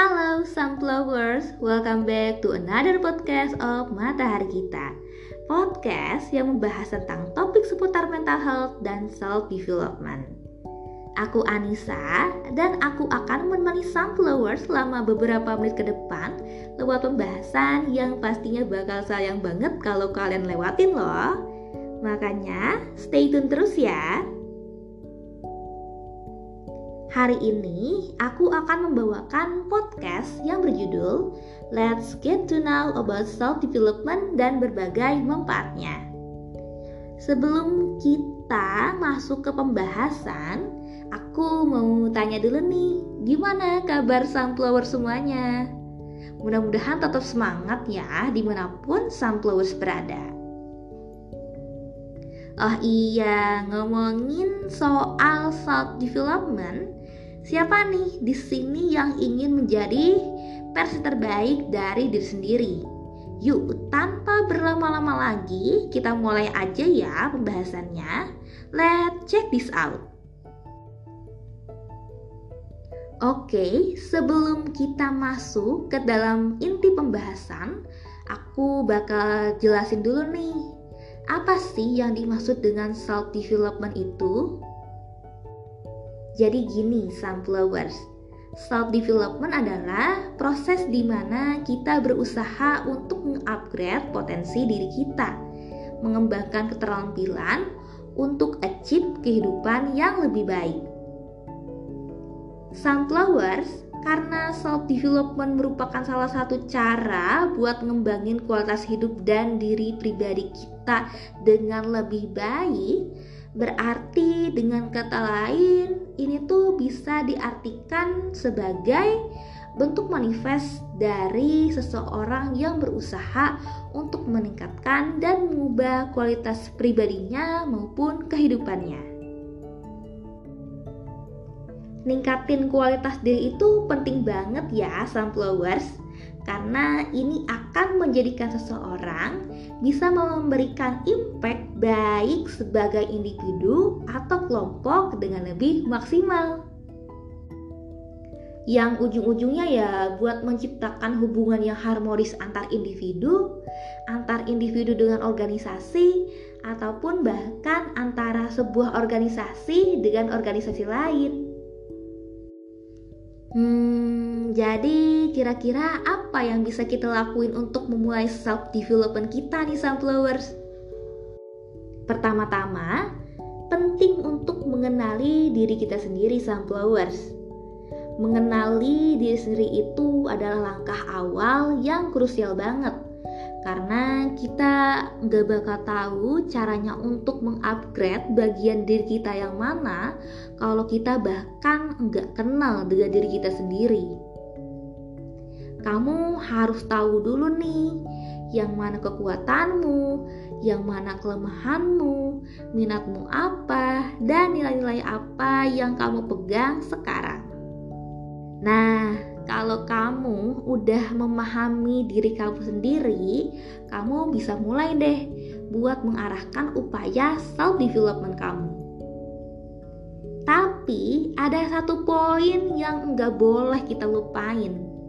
Halo Sunflowers, welcome back to another podcast of Matahari Kita. Podcast yang membahas tentang topik seputar mental health dan self-development. Aku Anissa dan aku akan menemani Sunflowers selama beberapa menit ke depan Lewat pembahasan yang pastinya bakal sayang banget kalau kalian lewatin loh. Makanya stay tune terus ya Hari ini aku akan membawakan podcast yang berjudul Let's Get to Know About Self Development dan berbagai manfaatnya. Sebelum kita masuk ke pembahasan, aku mau tanya dulu nih, gimana kabar sunflower semuanya? Mudah-mudahan tetap semangat ya di mana pun sunflowers berada. Oh iya, ngomongin soal self development, Siapa nih di sini yang ingin menjadi versi terbaik dari diri sendiri? Yuk, tanpa berlama-lama lagi, kita mulai aja ya pembahasannya. Let's check this out. Oke, sebelum kita masuk ke dalam inti pembahasan, aku bakal jelasin dulu nih. Apa sih yang dimaksud dengan self development itu? Jadi gini sunflowers, self development adalah proses di mana kita berusaha untuk mengupgrade potensi diri kita, mengembangkan keterampilan untuk achieve kehidupan yang lebih baik. Sunflowers, karena self development merupakan salah satu cara buat ngembangin kualitas hidup dan diri pribadi kita dengan lebih baik, Berarti dengan kata lain, ini tuh bisa diartikan sebagai bentuk manifest dari seseorang yang berusaha untuk meningkatkan dan mengubah kualitas pribadinya maupun kehidupannya. Ningkatin kualitas diri itu penting banget ya sunflowers karena ini akan menjadikan seseorang bisa memberikan impact baik sebagai individu atau kelompok dengan lebih maksimal. Yang ujung-ujungnya ya buat menciptakan hubungan yang harmonis antar individu, antar individu dengan organisasi, ataupun bahkan antara sebuah organisasi dengan organisasi lain. Hmm, jadi kira-kira apa yang bisa kita lakuin untuk memulai self development kita nih sunflowers? Pertama-tama, penting untuk mengenali diri kita sendiri sunflowers. Mengenali diri sendiri itu adalah langkah awal yang krusial banget karena kita nggak bakal tahu caranya untuk mengupgrade bagian diri kita yang mana kalau kita bahkan nggak kenal dengan diri kita sendiri. Kamu harus tahu dulu nih yang mana kekuatanmu, yang mana kelemahanmu, minatmu apa, dan nilai-nilai apa yang kamu pegang sekarang. Nah, kalau kamu udah memahami diri kamu sendiri, kamu bisa mulai deh buat mengarahkan upaya self development kamu. Tapi ada satu poin yang nggak boleh kita lupain.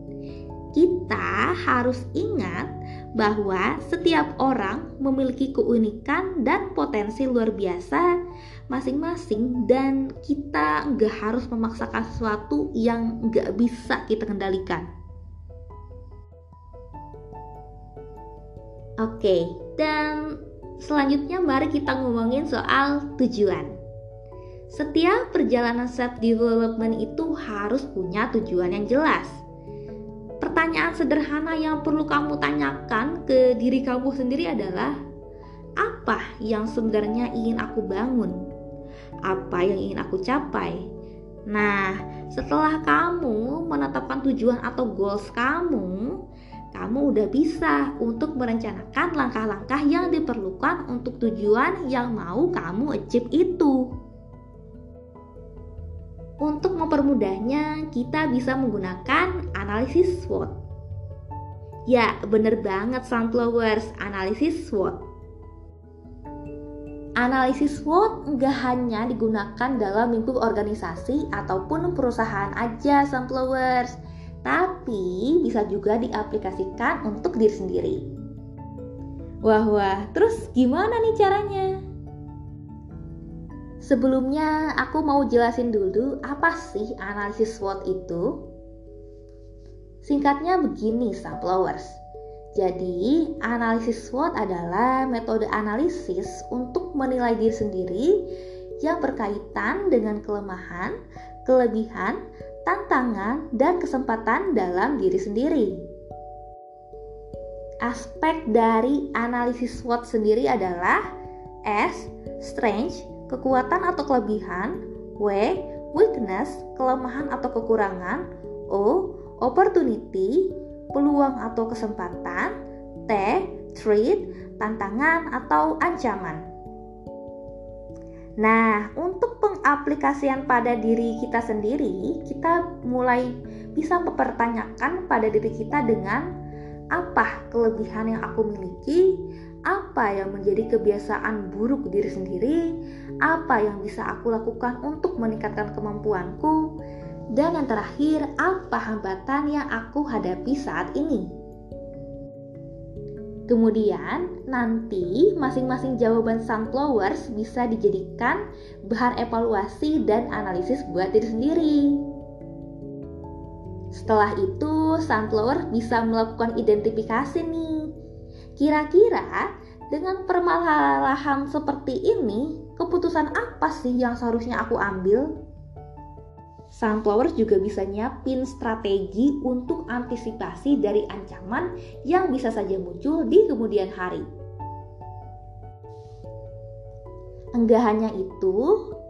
Kita harus ingat bahwa setiap orang memiliki keunikan dan potensi luar biasa masing-masing dan kita nggak harus memaksakan sesuatu yang nggak bisa kita kendalikan. Oke, dan selanjutnya mari kita ngomongin soal tujuan. Setiap perjalanan self development itu harus punya tujuan yang jelas. Pertanyaan sederhana yang perlu kamu tanyakan ke diri kamu sendiri adalah apa yang sebenarnya ingin aku bangun? apa yang ingin aku capai. Nah, setelah kamu menetapkan tujuan atau goals kamu, kamu udah bisa untuk merencanakan langkah-langkah yang diperlukan untuk tujuan yang mau kamu achieve itu. Untuk mempermudahnya, kita bisa menggunakan analisis SWOT. Ya, bener banget sunflowers, analisis SWOT. Analisis SWOT nggak hanya digunakan dalam lingkup organisasi ataupun perusahaan aja, sunflowers. tapi bisa juga diaplikasikan untuk diri sendiri. Wah, wah, terus gimana nih caranya? Sebelumnya, aku mau jelasin dulu apa sih analisis SWOT itu. Singkatnya begini, Sunflowers. Jadi, analisis SWOT adalah metode analisis untuk menilai diri sendiri yang berkaitan dengan kelemahan, kelebihan, tantangan, dan kesempatan dalam diri sendiri. Aspek dari analisis SWOT sendiri adalah S. Strength, kekuatan atau kelebihan, W. Weakness, kelemahan atau kekurangan, O. Opportunity, peluang atau kesempatan, T. Threat, tantangan atau ancaman. Nah, untuk pengaplikasian pada diri kita sendiri, kita mulai bisa mempertanyakan pada diri kita dengan apa kelebihan yang aku miliki, apa yang menjadi kebiasaan buruk diri sendiri, apa yang bisa aku lakukan untuk meningkatkan kemampuanku, dan yang terakhir, apa hambatan yang aku hadapi saat ini. Kemudian nanti masing-masing jawaban sunflowers bisa dijadikan bahan evaluasi dan analisis buat diri sendiri. Setelah itu, sunflower bisa melakukan identifikasi nih. Kira-kira dengan permasalahan seperti ini, keputusan apa sih yang seharusnya aku ambil? Sunflowers juga bisa nyiapin strategi untuk antisipasi dari ancaman yang bisa saja muncul di kemudian hari. Enggak hanya itu,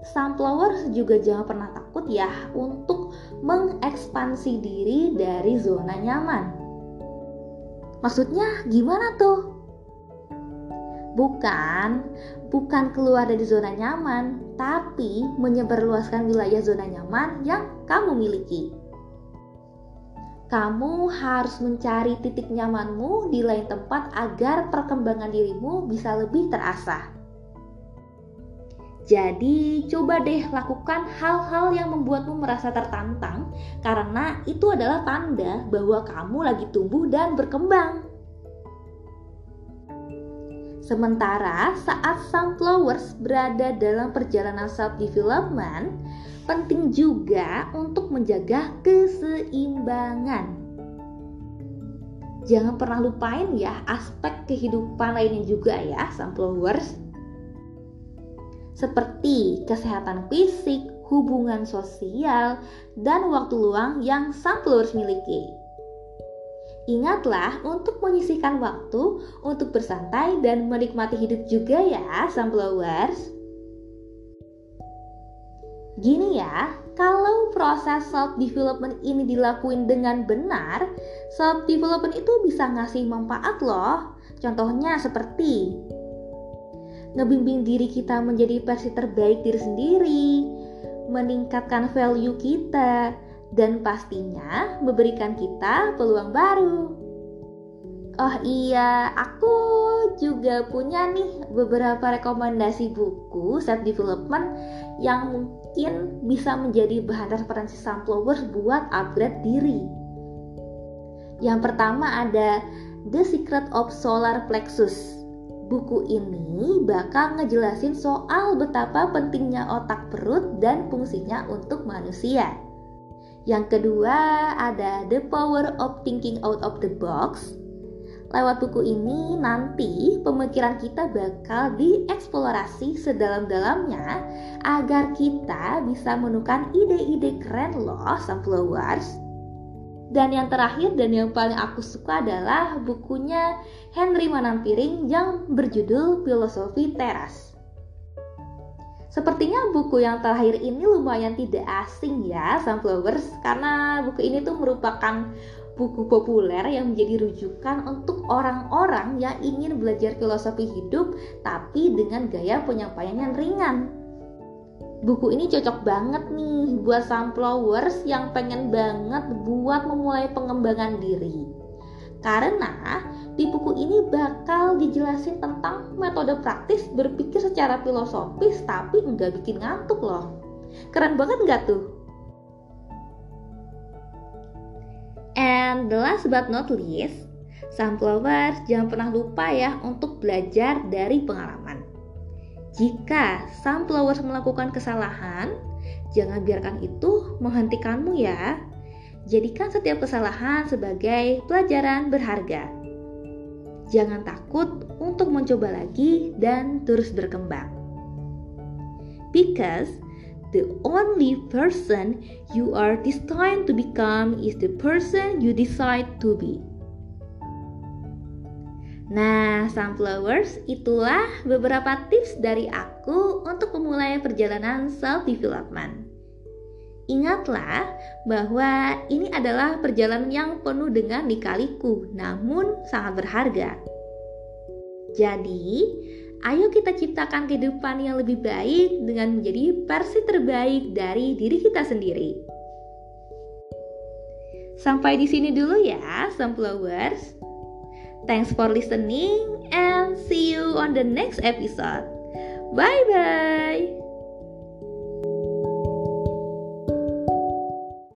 sunflowers juga jangan pernah takut ya untuk mengekspansi diri dari zona nyaman. Maksudnya gimana tuh? Bukan, bukan keluar dari zona nyaman, tapi menyebarluaskan wilayah zona nyaman yang kamu miliki. Kamu harus mencari titik nyamanmu di lain tempat agar perkembangan dirimu bisa lebih terasah. Jadi, coba deh lakukan hal-hal yang membuatmu merasa tertantang, karena itu adalah tanda bahwa kamu lagi tumbuh dan berkembang. Sementara saat sunflowers berada dalam perjalanan self-development, penting juga untuk menjaga keseimbangan. Jangan pernah lupain ya aspek kehidupan lainnya juga ya sunflowers. Seperti kesehatan fisik, hubungan sosial, dan waktu luang yang sunflowers miliki. Ingatlah untuk menyisihkan waktu untuk bersantai dan menikmati hidup juga ya, sunflowers. Gini ya, kalau proses self development ini dilakuin dengan benar, self development itu bisa ngasih manfaat loh. Contohnya seperti ngebimbing diri kita menjadi versi terbaik diri sendiri, meningkatkan value kita, dan pastinya memberikan kita peluang baru. Oh iya, aku juga punya nih beberapa rekomendasi buku self development yang mungkin bisa menjadi bahan referensi sunflowers buat upgrade diri. Yang pertama ada The Secret of Solar Plexus. Buku ini bakal ngejelasin soal betapa pentingnya otak perut dan fungsinya untuk manusia. Yang kedua ada The Power of Thinking Out of the Box. Lewat buku ini nanti pemikiran kita bakal dieksplorasi sedalam-dalamnya agar kita bisa menemukan ide-ide keren loh sunflowers. Dan yang terakhir dan yang paling aku suka adalah bukunya Henry Manampiring yang berjudul Filosofi Teras. Sepertinya buku yang terakhir ini lumayan tidak asing ya Sunflowers karena buku ini tuh merupakan buku populer yang menjadi rujukan untuk orang-orang yang ingin belajar filosofi hidup tapi dengan gaya penyampaian yang ringan. Buku ini cocok banget nih buat sunflowers yang pengen banget buat memulai pengembangan diri. Karena di buku ini bakal dijelasin tentang metode praktis berpikir secara filosofis tapi nggak bikin ngantuk loh. Keren banget nggak tuh? And the last but not least, sunflowers jangan pernah lupa ya untuk belajar dari pengalaman. Jika sunflowers melakukan kesalahan, jangan biarkan itu menghentikanmu ya. Jadikan setiap kesalahan sebagai pelajaran berharga. Jangan takut untuk mencoba lagi dan terus berkembang. Because the only person you are destined to become is the person you decide to be. Nah, sunflowers, itulah beberapa tips dari aku untuk memulai perjalanan self-development. Ingatlah bahwa ini adalah perjalanan yang penuh dengan likaliku, namun sangat berharga. Jadi, ayo kita ciptakan kehidupan yang lebih baik dengan menjadi versi terbaik dari diri kita sendiri. Sampai di sini dulu ya, sunflowers. Thanks for listening and see you on the next episode. Bye bye.